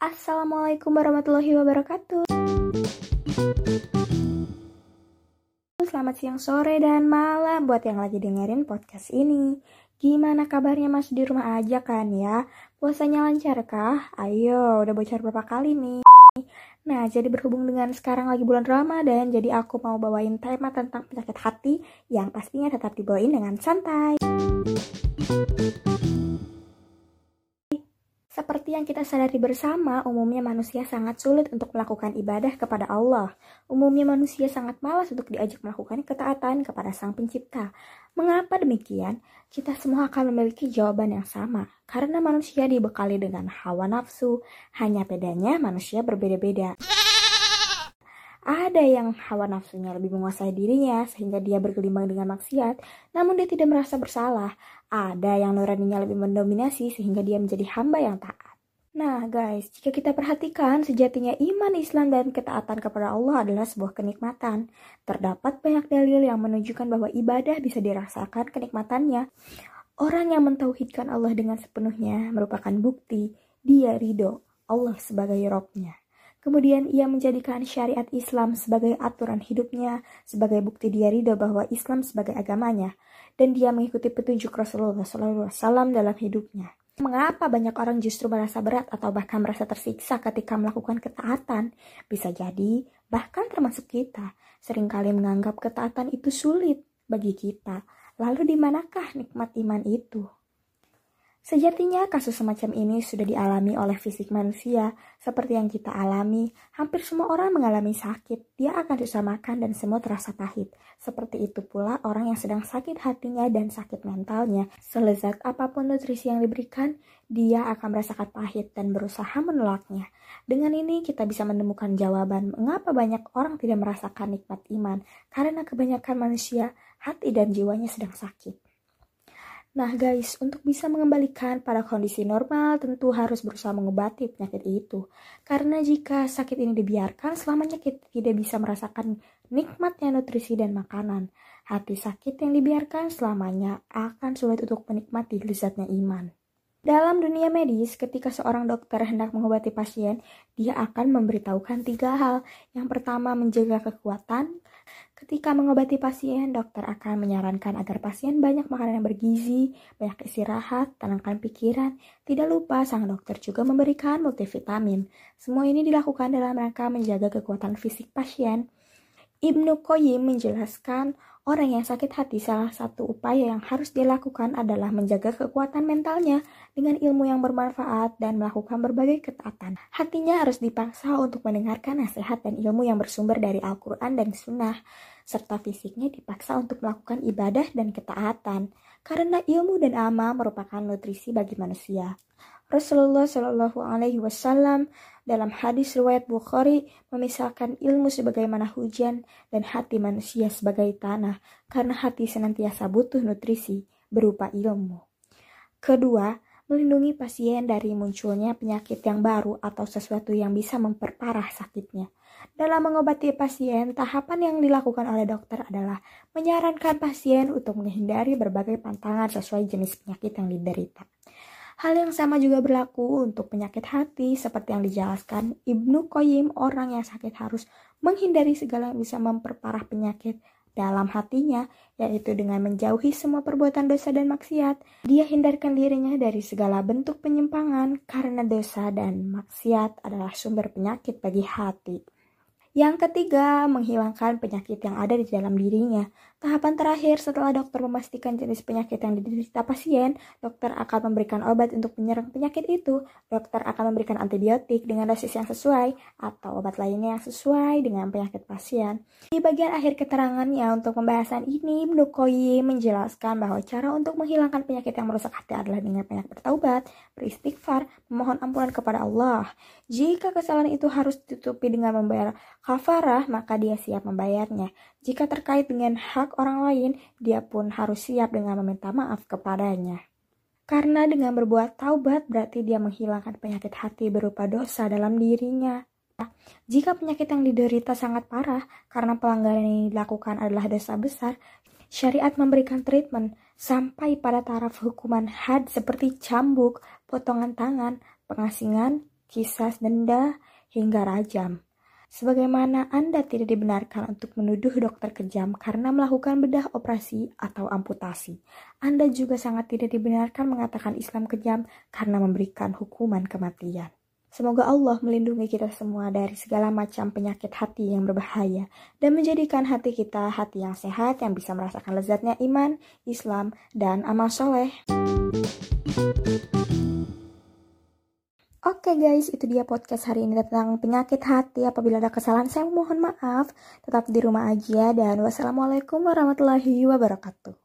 Assalamualaikum warahmatullahi wabarakatuh. Selamat siang, sore, dan malam buat yang lagi dengerin podcast ini. Gimana kabarnya Mas di rumah aja kan ya? Puasanya lancar kah? Ayo, udah bocor berapa kali nih? Nah, jadi berhubung dengan sekarang lagi bulan Ramadan, jadi aku mau bawain tema tentang penyakit hati yang pastinya tetap dibawain dengan santai. Seperti yang kita sadari bersama, umumnya manusia sangat sulit untuk melakukan ibadah kepada Allah. Umumnya manusia sangat malas untuk diajak melakukan ketaatan kepada Sang Pencipta. Mengapa demikian? Kita semua akan memiliki jawaban yang sama. Karena manusia dibekali dengan hawa nafsu, hanya bedanya manusia berbeda-beda. Ada yang hawa nafsunya lebih menguasai dirinya sehingga dia bergelimbang dengan maksiat, namun dia tidak merasa bersalah. Ada yang nuraninya lebih mendominasi sehingga dia menjadi hamba yang taat. Nah guys, jika kita perhatikan sejatinya iman Islam dan ketaatan kepada Allah adalah sebuah kenikmatan. Terdapat banyak dalil yang menunjukkan bahwa ibadah bisa dirasakan kenikmatannya. Orang yang mentauhidkan Allah dengan sepenuhnya merupakan bukti dia ridho Allah sebagai robnya. Kemudian ia menjadikan syariat Islam sebagai aturan hidupnya, sebagai bukti dia ridho bahwa Islam sebagai agamanya, dan dia mengikuti petunjuk Rasulullah SAW dalam hidupnya. Mengapa banyak orang justru merasa berat atau bahkan merasa tersiksa ketika melakukan ketaatan? Bisa jadi, bahkan termasuk kita, sering kali menganggap ketaatan itu sulit bagi kita. Lalu di manakah nikmat iman itu? Sejatinya kasus semacam ini sudah dialami oleh fisik manusia, seperti yang kita alami. Hampir semua orang mengalami sakit, dia akan susah makan dan semua terasa pahit. Seperti itu pula orang yang sedang sakit hatinya dan sakit mentalnya. Selezat apa pun nutrisi yang diberikan, dia akan merasakan pahit dan berusaha menolaknya. Dengan ini kita bisa menemukan jawaban mengapa banyak orang tidak merasakan nikmat iman, karena kebanyakan manusia, hati dan jiwanya sedang sakit. Nah guys, untuk bisa mengembalikan pada kondisi normal tentu harus berusaha mengobati penyakit itu. Karena jika sakit ini dibiarkan, selamanya kita tidak bisa merasakan nikmatnya nutrisi dan makanan. Hati sakit yang dibiarkan selamanya akan sulit untuk menikmati lezatnya iman. Dalam dunia medis, ketika seorang dokter hendak mengobati pasien, dia akan memberitahukan tiga hal. Yang pertama, menjaga kekuatan, Ketika mengobati pasien, dokter akan menyarankan agar pasien banyak makanan yang bergizi, banyak istirahat, tenangkan pikiran. Tidak lupa, sang dokter juga memberikan multivitamin. Semua ini dilakukan dalam rangka menjaga kekuatan fisik pasien. Ibnu Qayyim menjelaskan, orang yang sakit hati salah satu upaya yang harus dilakukan adalah menjaga kekuatan mentalnya dengan ilmu yang bermanfaat dan melakukan berbagai ketaatan. Hatinya harus dipaksa untuk mendengarkan nasihat dan ilmu yang bersumber dari Al-Quran dan Sunnah serta fisiknya dipaksa untuk melakukan ibadah dan ketaatan, karena ilmu dan amal merupakan nutrisi bagi manusia. Rasulullah Shallallahu Alaihi Wasallam dalam hadis riwayat Bukhari memisahkan ilmu sebagaimana hujan dan hati manusia sebagai tanah, karena hati senantiasa butuh nutrisi berupa ilmu. Kedua, melindungi pasien dari munculnya penyakit yang baru atau sesuatu yang bisa memperparah sakitnya. Dalam mengobati pasien, tahapan yang dilakukan oleh dokter adalah menyarankan pasien untuk menghindari berbagai pantangan sesuai jenis penyakit yang diderita. Hal yang sama juga berlaku untuk penyakit hati seperti yang dijelaskan Ibnu Qayyim orang yang sakit harus menghindari segala yang bisa memperparah penyakit dalam hatinya, yaitu dengan menjauhi semua perbuatan dosa dan maksiat. Dia hindarkan dirinya dari segala bentuk penyimpangan karena dosa dan maksiat adalah sumber penyakit bagi hati. Yang ketiga, menghilangkan penyakit yang ada di dalam dirinya. Tahapan terakhir setelah dokter memastikan jenis penyakit yang diderita pasien, dokter akan memberikan obat untuk menyerang penyakit itu. Dokter akan memberikan antibiotik dengan dosis yang sesuai atau obat lainnya yang sesuai dengan penyakit pasien. Di bagian akhir keterangannya untuk pembahasan ini, Ibnu menjelaskan bahwa cara untuk menghilangkan penyakit yang merusak hati adalah dengan banyak bertaubat, beristighfar, memohon ampunan kepada Allah. Jika kesalahan itu harus ditutupi dengan membayar kafarah, maka dia siap membayarnya. Jika terkait dengan hak orang lain, dia pun harus siap dengan meminta maaf kepadanya. Karena dengan berbuat taubat berarti dia menghilangkan penyakit hati berupa dosa dalam dirinya. Jika penyakit yang diderita sangat parah karena pelanggaran yang dilakukan adalah dosa besar, syariat memberikan treatment sampai pada taraf hukuman had seperti cambuk, potongan tangan, pengasingan, kisah denda, hingga rajam. Sebagaimana Anda tidak dibenarkan untuk menuduh dokter kejam karena melakukan bedah operasi atau amputasi, Anda juga sangat tidak dibenarkan mengatakan Islam kejam karena memberikan hukuman kematian. Semoga Allah melindungi kita semua dari segala macam penyakit hati yang berbahaya dan menjadikan hati kita hati yang sehat yang bisa merasakan lezatnya iman, Islam, dan amal soleh. Oke okay guys, itu dia podcast hari ini tentang penyakit hati. Apabila ada kesalahan, saya mohon maaf. Tetap di rumah aja dan wassalamualaikum warahmatullahi wabarakatuh.